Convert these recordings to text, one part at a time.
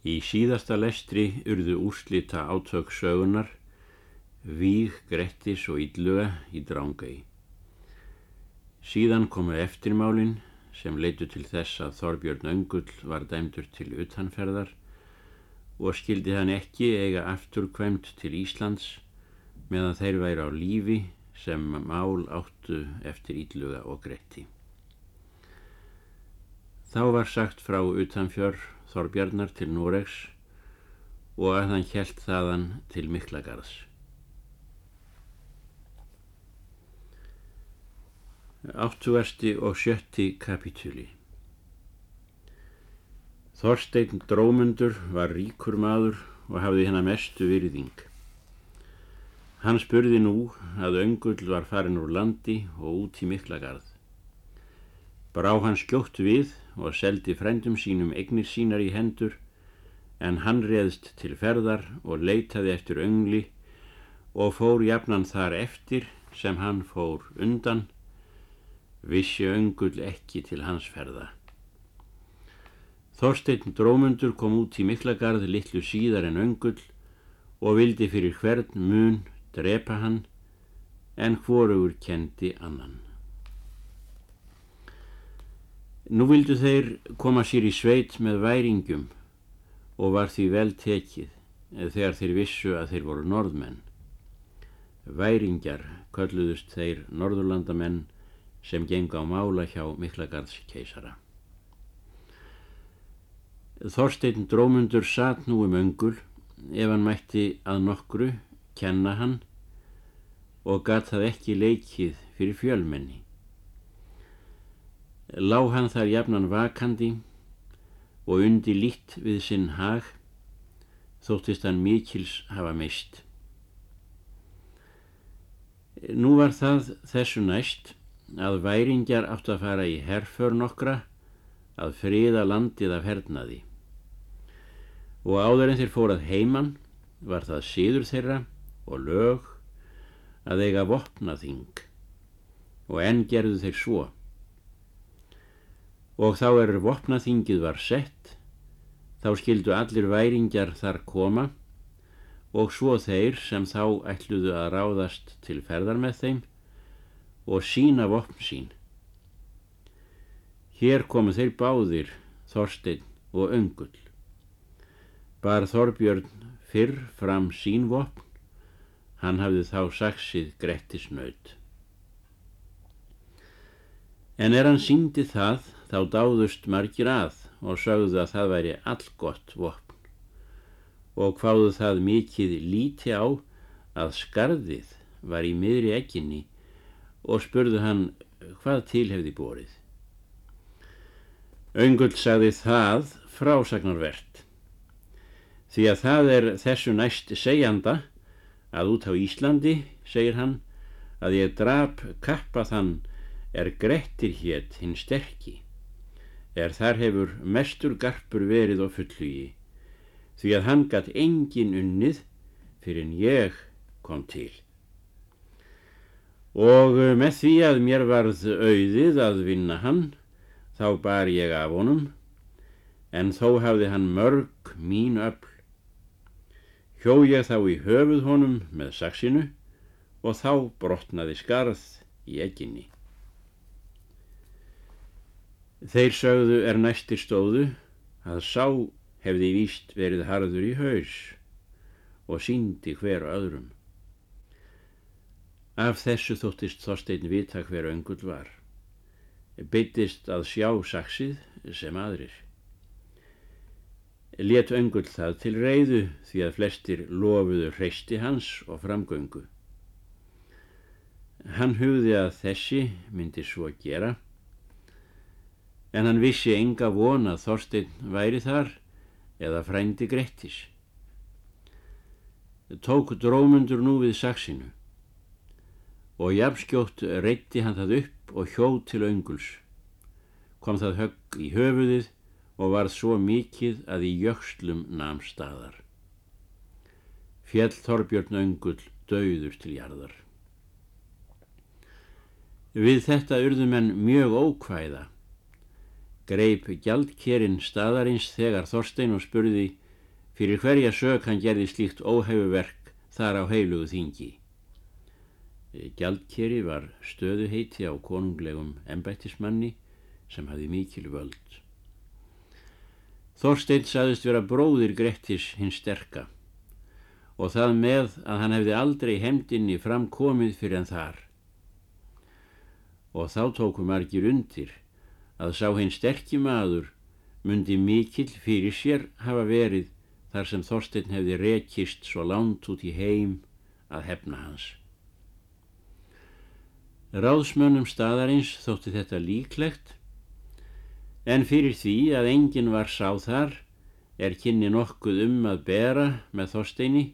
Í síðasta lestri urðu úrslita átök sögunar, víg, grettis og ílluga í drángau. Síðan komu eftirmálinn sem leitu til þess að Þorbjörn Öngull var dæmdur til utanferðar og skildi hann ekki eiga aftur kvemt til Íslands meðan þeir væri á lífi sem mál áttu eftir ílluga og gretti. Þá var sagt frá utanfjör Þorbjarnar til Noregs og að hann helt þaðan til Miklagarðs. Áttugasti og sjötti kapitúli Þorstein Drómundur var ríkur maður og hafði hennar mestu virðing. Hann spurði nú að öngull var farin úr landi og út í Miklagarð. Brá hann skjótt við og seldi frendum sínum eignir sínar í hendur en hann reðst til ferðar og leitaði eftir öngli og fór jafnan þar eftir sem hann fór undan, vissi öngull ekki til hans ferða. Þorstein Drómundur kom út í Miklagarð litlu síðar en öngull og vildi fyrir hvern mun drepa hann en hvorugur kendi annan. Nú vildu þeir koma sér í sveit með væringum og var því vel tekið þegar þeir vissu að þeir voru norðmenn. Væringjar kölluðust þeir norðurlandamenn sem genga á mála hjá Miklagarðs keisara. Þorstein Drómundur satt nú um öngul ef hann mætti að nokkru kenna hann og gat það ekki leikið fyrir fjölmenni. Lá hann þar jafnan vakandi og undi lít við sinn hag, þóttist hann mikils hafa meist. Nú var það þessu næst að væringjar átt að fara í herför nokkra að friða landið af hernaði. Og áður en þeir fórað heiman var það síður þeirra og lög að eiga vopnaþing. Og enn gerðu þeir svo og þá er vopnaþingið var sett, þá skildu allir væringjar þar koma og svo þeir sem þá ætluðu að ráðast til ferðar með þeim og sína vopn sín. Hér komu þeir báðir, Þorstein og Öngull. Bar Þorbjörn fyrr fram sín vopn, hann hafði þá saksið grettisnaut. En er hann síndi það þá dáðust margir að og sögðu að það væri allgott vopn. Og hvaðu það mikið líti á að skarðið var í miðri egginni og spurðu hann hvað til hefði borið. Öngull sagði það frásagnarvert. Því að það er þessu næst segjanda að út á Íslandi, segir hann, að ég drap kappa þann er grettir hétt hinn sterkki er þar hefur mestur garpur verið og fullugi, því að hann gatt engin unnið fyrir en ég kom til. Og með því að mér varð auðið að vinna hann, þá bar ég af honum, en þó hafði hann mörg mín öll. Hjó ég þá í höfuð honum með saksinu og þá brotnaði skarð í egginni. Þeir sögðu er næstir stóðu að sá hefði víst verið harður í haus og síndi hver öðrum. Af þessu þóttist Þorstein vita hver öngull var. Byttist að sjá saksið sem aðrir. Let öngull það til reyðu því að flestir lofuðu hreisti hans og framgöngu. Hann hugði að þessi myndi svo gera en hann vissi enga von að Þorstein væri þar eða frændi Grettis. Tók drómundur nú við saksinu og jafnskjótt reytti hann það upp og hjóð til önguls. Kom það högg í höfuðið og varð svo mikið að í jökslum nam staðar. Fjell Þorbjörn öngull döður til jarðar. Við þetta urðum en mjög ókvæða greip gjaldkerinn staðarins þegar Þorstein og spurði fyrir hverja sög hann gerði slíkt óhæfuverk þar á heilugu þingi. Gjaldkeri var stöðuheiti á konunglegum embættismanni sem hafi mikil völd. Þorstein saðist vera bróðir Grettis hins sterka og það með að hann hefði aldrei hemdinni framkomið fyrir en þar. Og þá tóku margir undir að sá hinn sterkji maður myndi mikill fyrir sér hafa verið þar sem Þorstein hefði rekist svo lánt út í heim að hefna hans. Ráðsmönnum staðarins þótti þetta líklegt en fyrir því að enginn var sá þar er kynni nokkuð um að bera með Þorsteini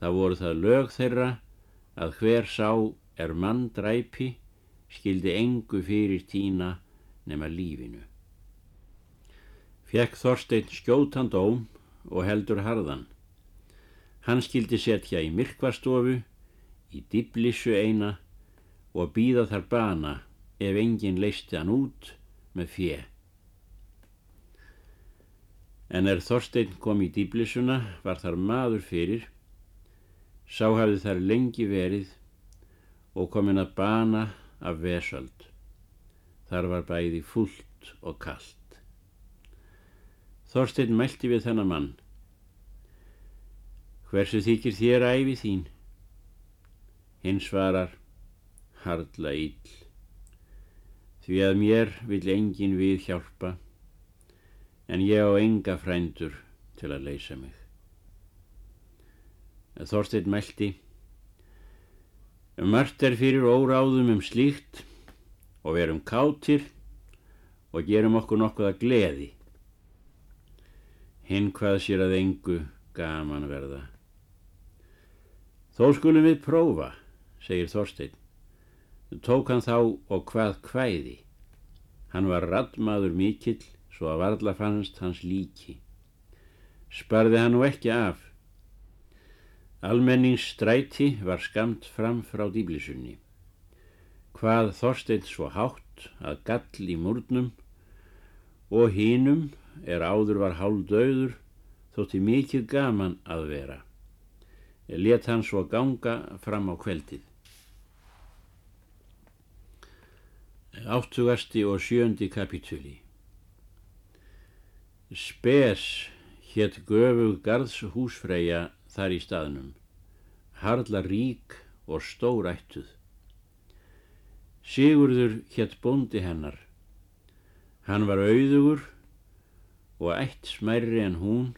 þá voru það lög þeirra að hver sá er mann dræpi skildi engu fyrir tína nema lífinu. Fjekk Þorstein skjótan dóm og heldur harðan. Hann skildi setja í myrkvarstofu, í diblissu eina og býða þar bana ef enginn leisti hann út með fjö. En er Þorstein kom í dýblissuna var þar maður fyrir, sá hafði þar lengi verið og komin að bana af vesöld. Þar var bæði fullt og kallt. Þorstein mælti við þennan mann. Hversu þykir þér æfi þín? Hinn svarar, hardla íll. Því að mér vil engin við hjálpa, en ég á enga frændur til að leysa mig. Þorstein mælti, margt er fyrir óráðum um slíkt og verum kátir og gerum okkur nokkuð að gleði. Hinn hvað sér að engu gaman verða. Þó skulum við prófa, segir Þorstein. Tók hann þá og hvað hvæði. Hann var raddmaður mikill svo að varla fannst hans líki. Sparði hann nú ekki af. Almenningsstræti var skamt fram frá dýblisunni. Hvað Þorstein svo hátt að gall í múrnum og hínum er áður var hálf döður þótti mikið gaman að vera. Let hann svo ganga fram á kveldið. Áttugasti og sjöndi kapitúli Spes hétt göfug garðs húsfreyja þar í staðnum, harla rík og stórættuð. Sigurður hétt bóndi hennar. Hann var auðugur og ætt smærri en hún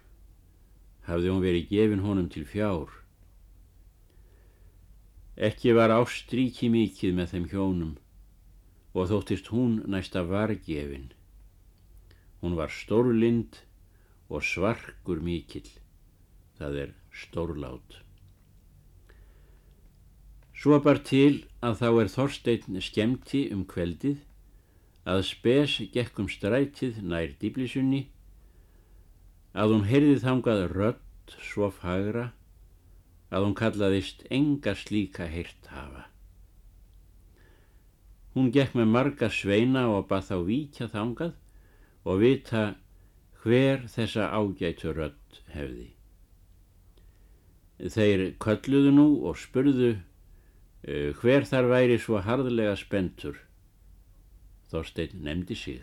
hafði hún verið gefin honum til fjár. Ekki var ástríki mikið með þeim hjónum og þóttist hún næsta vargefin. Hún var stórlind og svarkur mikill, það er stórlát. Svo bar til að þá er Þorstein skemti um kveldið að spes gekkum strætið nær dýblisunni, að hún heyrði þangað rött svo fagra að hún kallaðist enga slíka heyrt hafa. Hún gekk með marga sveina og bað þá víkja þangað og vita hver þessa ágætu rödd hefði. Þeir kölluðu nú og spurðu hver þar væri svo harðlega spentur. Þorstein nefndi sig.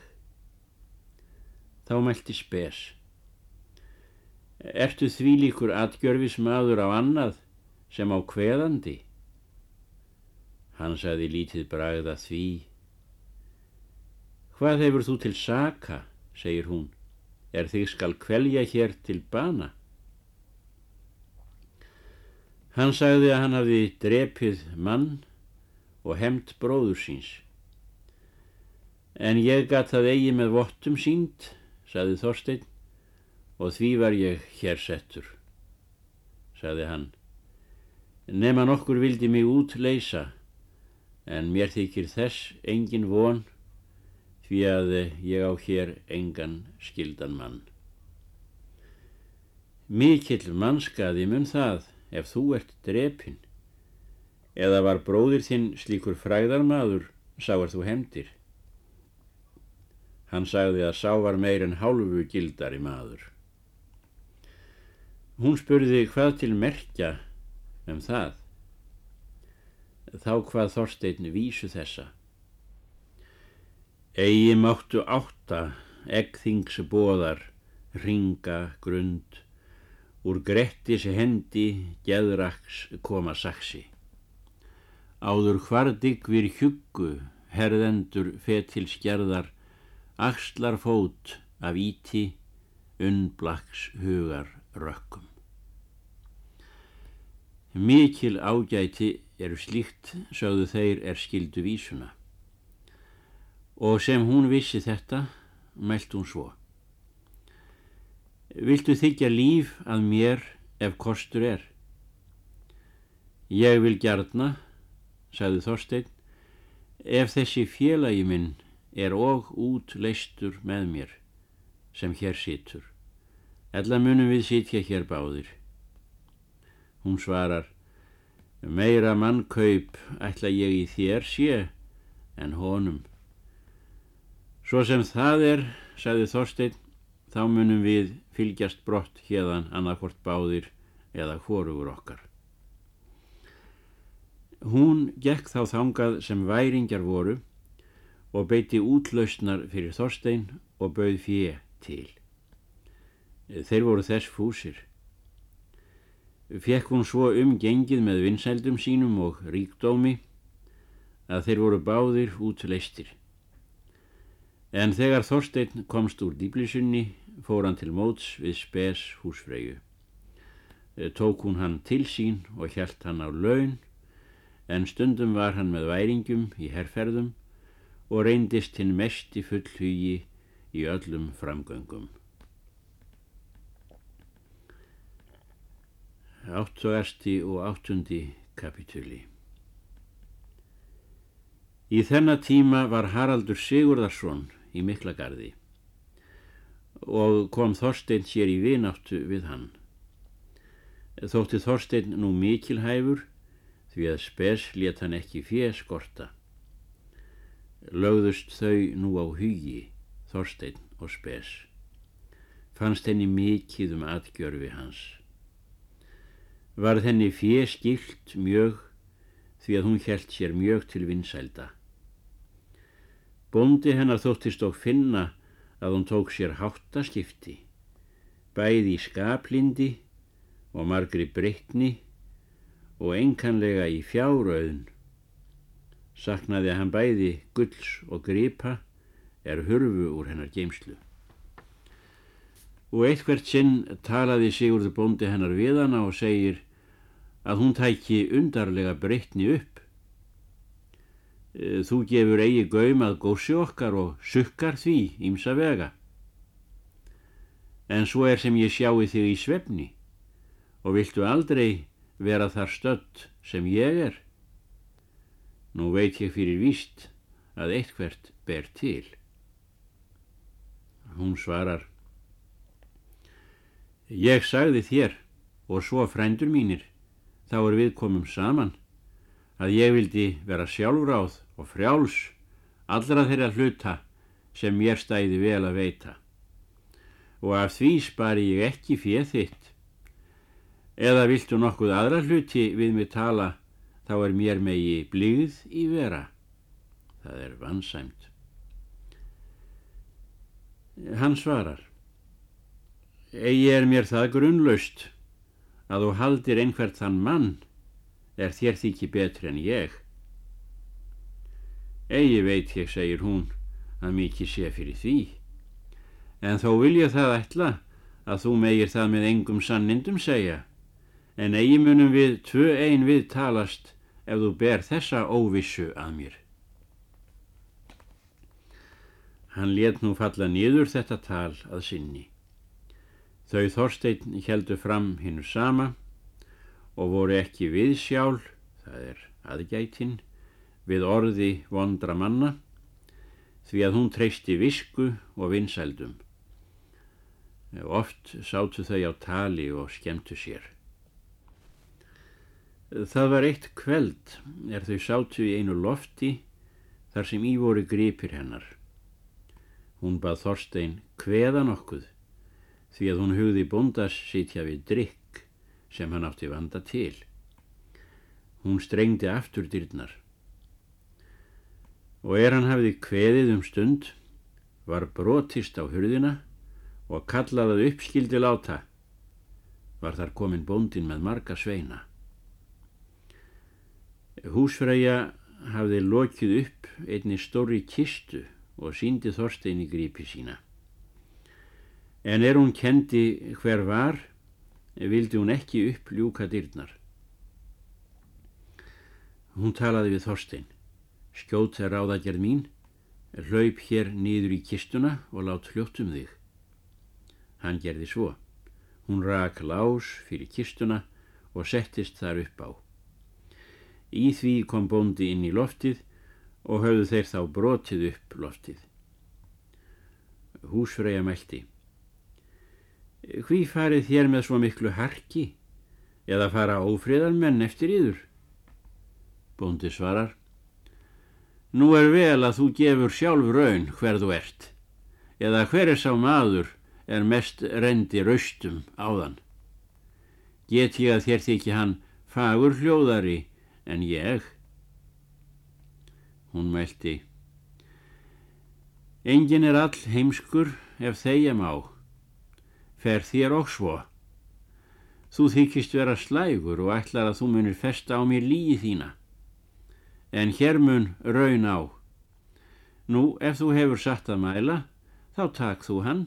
Þá mælti spes. Ertu því líkur atgjörfis maður á annað sem á kveðandi? Hann sagði lítið bragða því. Hvað hefur þú til saka, segir hún, er þig skal kvelja hér til bana? Hann sagði að hann hafi drepið mann og hemmt bróður síns. En ég gatt það eigi með vottum sínt, sagði Þorstein, og því var ég hér settur, sagði hann. Nefn að nokkur vildi mig útleisa, en mér þykir þess engin von því að ég á hér engan skildan mann. Mikill mannskaði mun það ef þú ert drepin, eða var bróðir þinn slíkur fræðarmadur, sáar þú hemdir. Hann sagði að sá var meir en hálfu gildari maður. Hún spurði hvað til merkja um það. Þá hvað Þorstein vísu þessa. Egi máttu átta, eggþings bóðar, ringa grund, úr grettis hendi geðraks koma saksi. Áður hvardig við hjuggu, herðendur fetil skjerðar, axlar fót af íti, unnblaks hugar rökkum. Mikil ágæti eru slíkt, sögðu þeir er skildu vísuna. Og sem hún vissi þetta, mælt hún svo. Viltu þykja líf að mér ef kostur er? Ég vil gjarna, sagði Þorstein, ef þessi félagi minn er og út leistur með mér sem hér situr. Ella munum við sitja hér báðir. Hún svarar, meira mannkaup ætla ég í þér sé en honum. Svo sem það er, sagði Þorstein, þá munum við fylgjast brott hérðan annarkort báðir eða hvorugur okkar. Hún gekk þá þangað sem væringjar voru og beiti útlausnar fyrir Þorstein og bauð fjö til. Þeir voru þess fúsir. Fekk hún svo umgengið með vinsældum sínum og ríkdómi að þeir voru báðir út leistir. En þegar Þorstein komst úr dýblisunni fór hann til móts við spes húsfreyju. Eh, tók hún hann til sín og hjælt hann á laun, en stundum var hann með væringum í herrferðum og reyndist hinn mest í fullhugi í öllum framgöngum. Áttugasti og áttundi kapitúli Í þennan tíma var Haraldur Sigurðarsson í Miklagarði og kom Þorstein sér í vináttu við hann. Þótti Þorstein nú mikilhæfur því að spes let hann ekki fér skorta. Lögðust þau nú á hugi, Þorstein og spes. Fannst henni mikið um atgjörfi hans. Varð henni fér skilt mjög því að hún held sér mjög til vinsælda. Bóndi hennar þóttist og finna að hún tók sér háttaskipti, bæði í skaplindi og margri breytni og enkanlega í fjárauðun. Saknaði að hann bæði gulls og gripa er hurfu úr hennar geimslu. Og eitthvert sinn talaði Sigurður bóndi hennar við hana og segir að hún tæki undarlega breytni upp þú gefur eigi gaum að gósi okkar og sukkar því ímsa vega. En svo er sem ég sjái þig í svefni og viltu aldrei vera þar stödd sem ég er. Nú veit ég fyrir víst að eitthvert ber til. Hún svarar Ég sagði þér og svo frændur mínir, þá er við komum saman, að ég vildi vera sjálfráð og frjáls allra þeirra hluta sem mér stæði vel að veita. Og af því spari ég ekki fjöð þitt. Eða viltu nokkuð aðra hluti við mig tala, þá er mér megi blíð í vera. Það er vansæmt. Hann svarar. Egi er mér það grunnlaust að þú haldir einhvert þann mann er þér þykki betri en ég. Egi veit ég, segir hún, að mikið sé fyrir því. En þó vil ég það ætla að þú megir það með engum sannindum segja, en eigi munum við tvö ein við talast ef þú ber þessa óvissu að mér. Hann let nú falla niður þetta tal að sinni. Þau Þorstein heldu fram hinnu sama og voru ekki við sjál, það er aðgætinn, við orði vondra manna því að hún treysti visku og vinsældum. Oft sátu þau á tali og skemmtu sér. Það var eitt kveld er þau sátu í einu lofti þar sem í voru gripir hennar. Hún bað Þorstein hveða nokkuð því að hún hugði bóndas sitja við drikk sem hann átti vanda til. Hún strengdi aftur dyrnar. Og er hann hafið kveðið um stund, var brotist á hurðina og kallaðað uppskildi láta, var þar komin bóndin með marga sveina. Húsfræja hafði lokið upp einni stóri kistu og síndi Þorstein í grípi sína. En er hún kendi hver var, vildi hún ekki upp ljúka dyrnar. Hún talaði við Þorstein. Skjót er ráðagerð mín, hlaup hér nýður í kistuna og lát hljótt um þig. Hann gerði svo. Hún rak lás fyrir kistuna og settist þar upp á. Í því kom bóndi inn í loftið og höfðu þeir þá brotið upp loftið. Húsfreyja mælti. Hví farið þér með svo miklu harki eða fara ófriðarmenn eftir yður? Bóndi svarar. Nú er vel að þú gefur sjálf raun hver þú ert eða hver er sá maður er mest rendi raustum áðan. Get ég að þér þykja hann fagur hljóðari en ég. Hún mælti. Engin er all heimskur ef þeia má. Fer þér og svo. Þú þykist vera slægur og ætlar að þú munir festa á mér líi þína. En hér mun raun á. Nú, ef þú hefur satt að mæla, þá takk þú hann,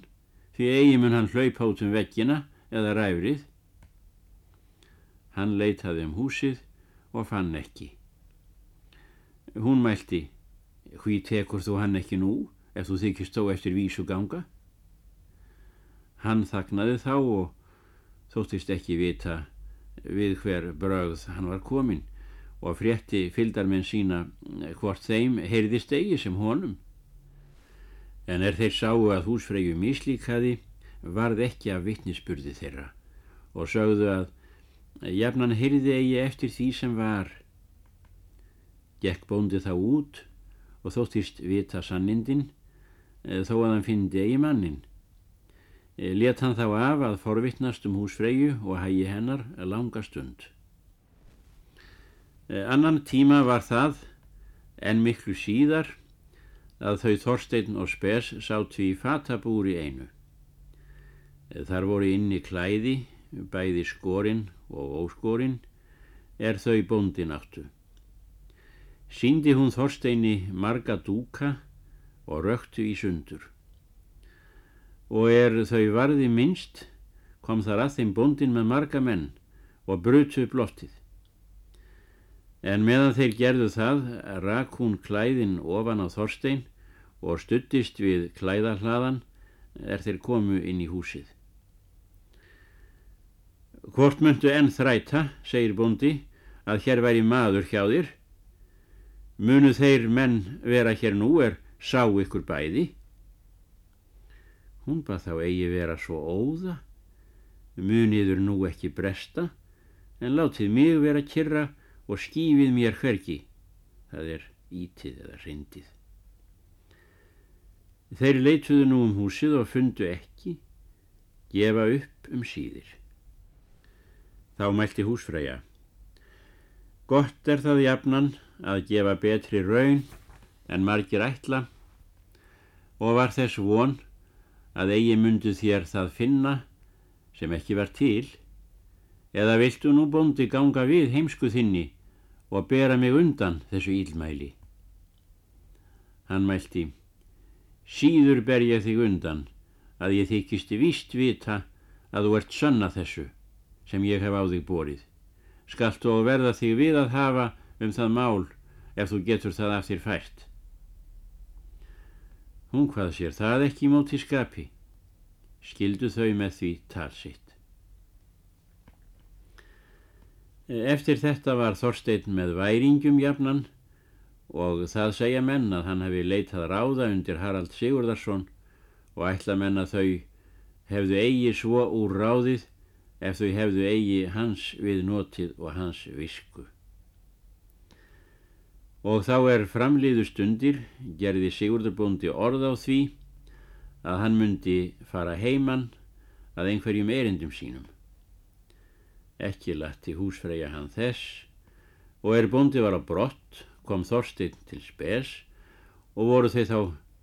því eigi mun hann hlaup átum veggina eða ræfrið. Hann leitaði um húsið og fann ekki. Hún mælti, hví tekur þú hann ekki nú ef þú þykist þó eftir vísu ganga? Hann þagnaði þá og þóttist ekki vita við hver brögð hann var komin og frétti fyldarmenn sína hvort þeim heyrðist eigi sem honum. En er þeir sáu að húsfreyju mislíkaði varð ekki af vittnisspurði þeirra og sögðu að Jafnan heyrði eigi eftir því sem var. Gekk bóndi þá út og þóttist vita sannindin þó að hann fyndi eigi mannin. Let hann þá af að forvittnast um hús Freyju og hægi hennar langa stund. Annan tíma var það, en miklu síðar, að þau Þorstein og Spes sátt við fatabúri einu. Þar voru inni klæði, bæði skorinn og óskorinn, er þau bóndin áttu. Síndi hún Þorsteini marga dúka og röktu í sundur. Og er þau varði minnst, kom þar að þeim bóndin með marga menn og brutu upp loftið. En meðan þeir gerðu það, rak hún klæðin ofan á Þorstein og stuttist við klæðahlaðan er þeir komu inn í húsið. Hvort myndu enn þræta, segir bóndi, að hér væri maður hjá þér? Munu þeir menn vera hér nú er sá ykkur bæði? Hún bað þá eigi vera svo óða, muniður nú ekki bresta, en látið mig vera kyrra og skýfið mér hverki, það er ítið eða reyndið. Þeir leituðu nú um húsið og fundu ekki, gefa upp um síðir. Þá mælti húsfreyja. Gott er það jafnan að gefa betri raun en margir ætla og var þess von að eigi myndu þér það finna sem ekki var til eða viltu nú bóndi ganga við heimsku þinni og bera mig undan þessu ílmæli. Hann mælti, síður ber ég þig undan að ég þykist víst vita að þú ert sönna þessu sem ég hef á þig borið. Skalt og verða þig við að hafa um það mál ef þú getur það af þér fært. Hún hvað sér það ekki móti skapi. Skildu þau með því talsitt. Eftir þetta var Þorstein með væringum jafnan og það segja menn að hann hefði leitað ráða undir Harald Sigurðarsson og ætla menn að þau hefðu eigi svo úr ráðið ef þau hefðu eigi hans við notið og hans visku. Og þá er framliðu stundir, gerði Sigurðarbóndi orð á því að hann myndi fara heiman að einhverjum erindum sínum. Ekki latti húsfreyja hann þess og er bóndi var á brott kom Þorstein til spes og voru þeir þá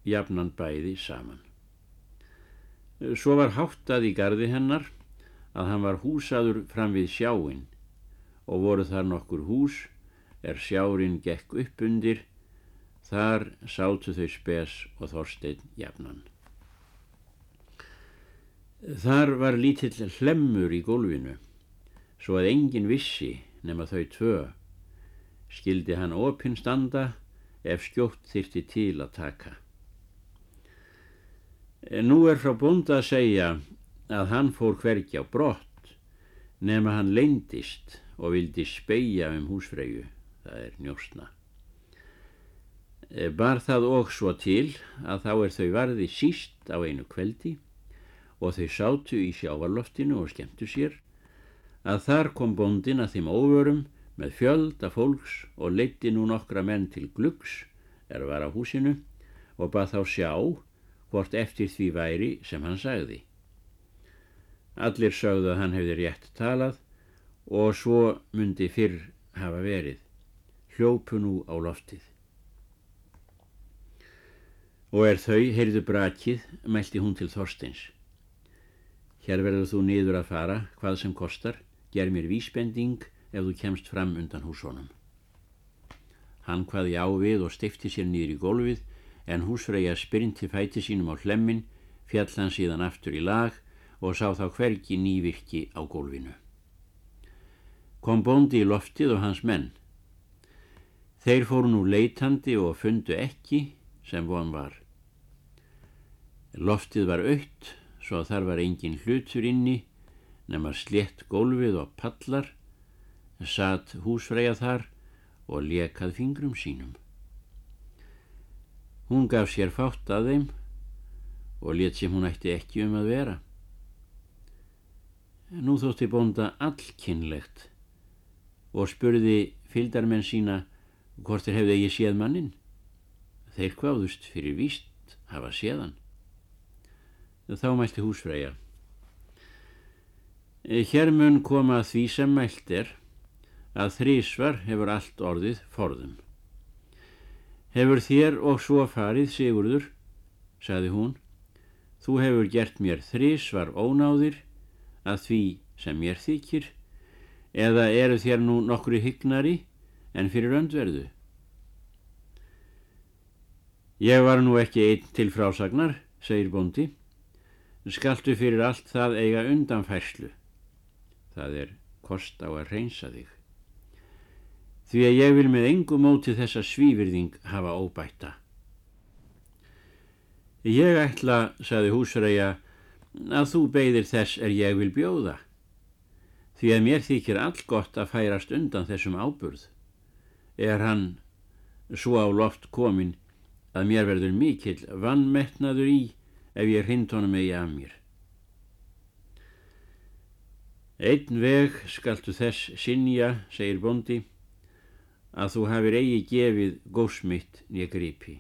jafnan bæði saman. Svo var háttað í gardi hennar að hann var húsaður fram við sjáinn og voru þar nokkur hús er sjárin gekk upp undir þar sátu þau spes og Þorstein jafnan. Þar var lítill hlemmur í gólfinu svo að engin vissi nema þau tvö skildi hann opinn standa ef skjótt þyrti til að taka. Nú er frá búnda að segja að hann fór hvergi á brott nema hann leindist og vildi speia um húsfreyju, það er njóstna. Bar það og svo til að þá er þau varði síst á einu kveldi og þau sátu í sjávarloftinu og skemmtu sér að þar kom bóndin að þeim óvörum með fjölda fólks og leiti nú nokkra menn til glugs er var á húsinu og bað þá sjá hvort eftir því væri sem hann sagði. Allir sögðu að hann hefði rétt talað og svo myndi fyrr hafa verið. Hljópu nú á loftið. Og er þau, heyrðu brakið, mælti hún til Þorsteins. Hér verður þú niður að fara, hvað sem kostar, ger mér vísbending ef þú kemst fram undan húsónum. Hann hvaði á við og stifti sér nýður í gólfið en húsfreyja spyrnti fæti sínum á hlemmin, fjall hann síðan aftur í lag og sá þá hvergi nývirki á gólfinu. Kom bóndi í loftið og hans menn. Þeir fóru nú leitandi og fundu ekki sem von var. Loftið var aukt svo þar var engin hlutur inni nema slett gólfið og pallar satt húsfreyja þar og lekað fingrum sínum. Hún gaf sér fátt að þeim og let sem hún ætti ekki um að vera. Nú þótti bónda allkinnlegt og spurði fyldarmenn sína hvort þeir hefði ekki séð mannin. Þeir kváðust fyrir víst hafa séðan. Þá mælti húsfreyja. Hér mun koma því sem mælt er að þrísvar hefur allt orðið forðum. Hefur þér og svo farið, Sigurður, saði hún, þú hefur gert mér þrísvar ónáðir að því sem mér þykir, eða eru þér nú nokkru hyggnari en fyrir öndverðu. Ég var nú ekki einn til frásagnar, segir Bondi, skaltu fyrir allt það eiga undanfærslu. Það er kost á að reynsa þig því að ég vil með engu móti þessa svífyrðing hafa óbætta. Ég ætla, saði húsræja, að þú beigðir þess er ég vil bjóða, því að mér þykir all gott að færast undan þessum áburð. Er hann svo á loft komin að mér verður mikill vannmetnaður í ef ég hrind honum eigi af mér. Einn veg skaltu þess sinja, segir Bondi, að þú hafir eigi gefið gósmitt nýja gripi.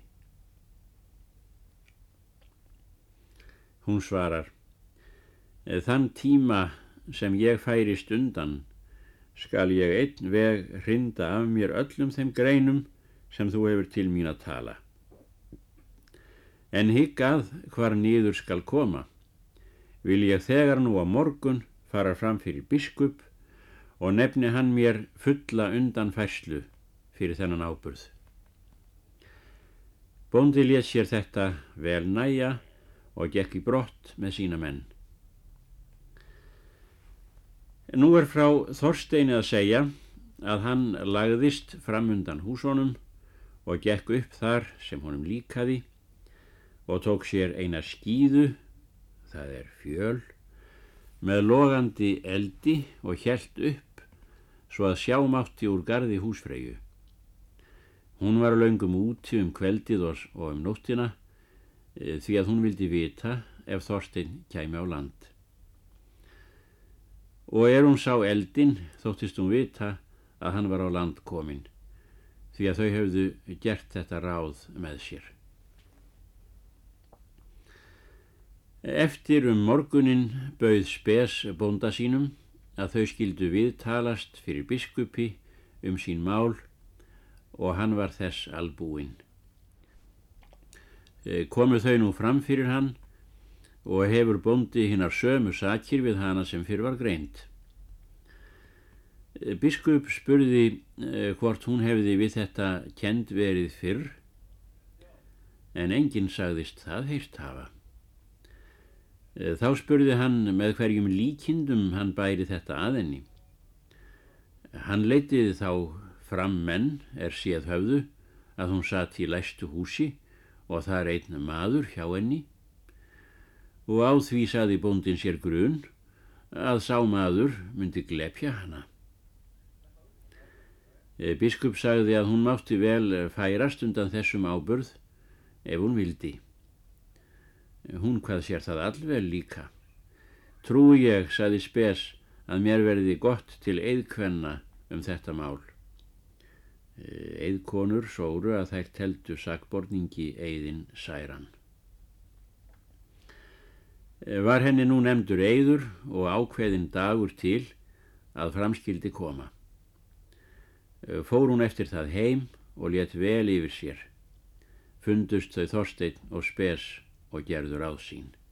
Hún svarar, þann tíma sem ég færist undan skal ég einn veg hrinda af mér öllum þeim greinum sem þú hefur til mín að tala. En higgað hvar nýður skal koma, vil ég þegar nú á morgun fara fram fyrir biskup og nefni hann mér fulla undan fæslu fyrir þennan áburð. Bóndi létt sér þetta vel næja og gekk í brott með sína menn. Nú er frá Þorsteini að segja að hann lagðist fram undan húsónum og gekk upp þar sem honum líkaði og tók sér eina skýðu, það er fjöl, með logandi eldi og hjælt upp svo að sjámátti úr gardi húsfreyju. Hún var löngum úti um kveldið og, um nóttina e, því að hún vildi vita ef Þorstein kæmi á land. Og er hún sá eldin þóttist hún vita að hann var á land komin því að þau hefðu gert þetta ráð með sér. Eftir um morgunin bauð spes bónda sínum að þau skildu viðtalast fyrir biskupi um sín mál og hann var þess albúinn. Komu þau nú fram fyrir hann og hefur bóndi hinnar sömu sakir við hana sem fyrir var greint. Biskup spurði hvort hún hefði við þetta kend verið fyrr en enginn sagðist það heilt hafa. Þá spurði hann með hverjum líkindum hann bæri þetta aðenni. Hann leitiði þá fram menn er séð höfðu að hún satt í læstu húsi og það einn maður hjá henni og á því saði bóndin sér grun að sá maður myndi glepja hana. Biskup sagði að hún mátti vel færast undan þessum ábörð ef hún vildi. Hún hvað sér það allvel líka. Trú ég, saði spes, að mér verði gott til eðkvenna um þetta mál. Eðkonur sóru að þær teltu sakborningi eðin særan. Var henni nú nefndur eigður og ákveðin dagur til að framskildi koma. Fór hún eftir það heim og let vel yfir sér. Fundust þau Þorstein og Spes og gerður á.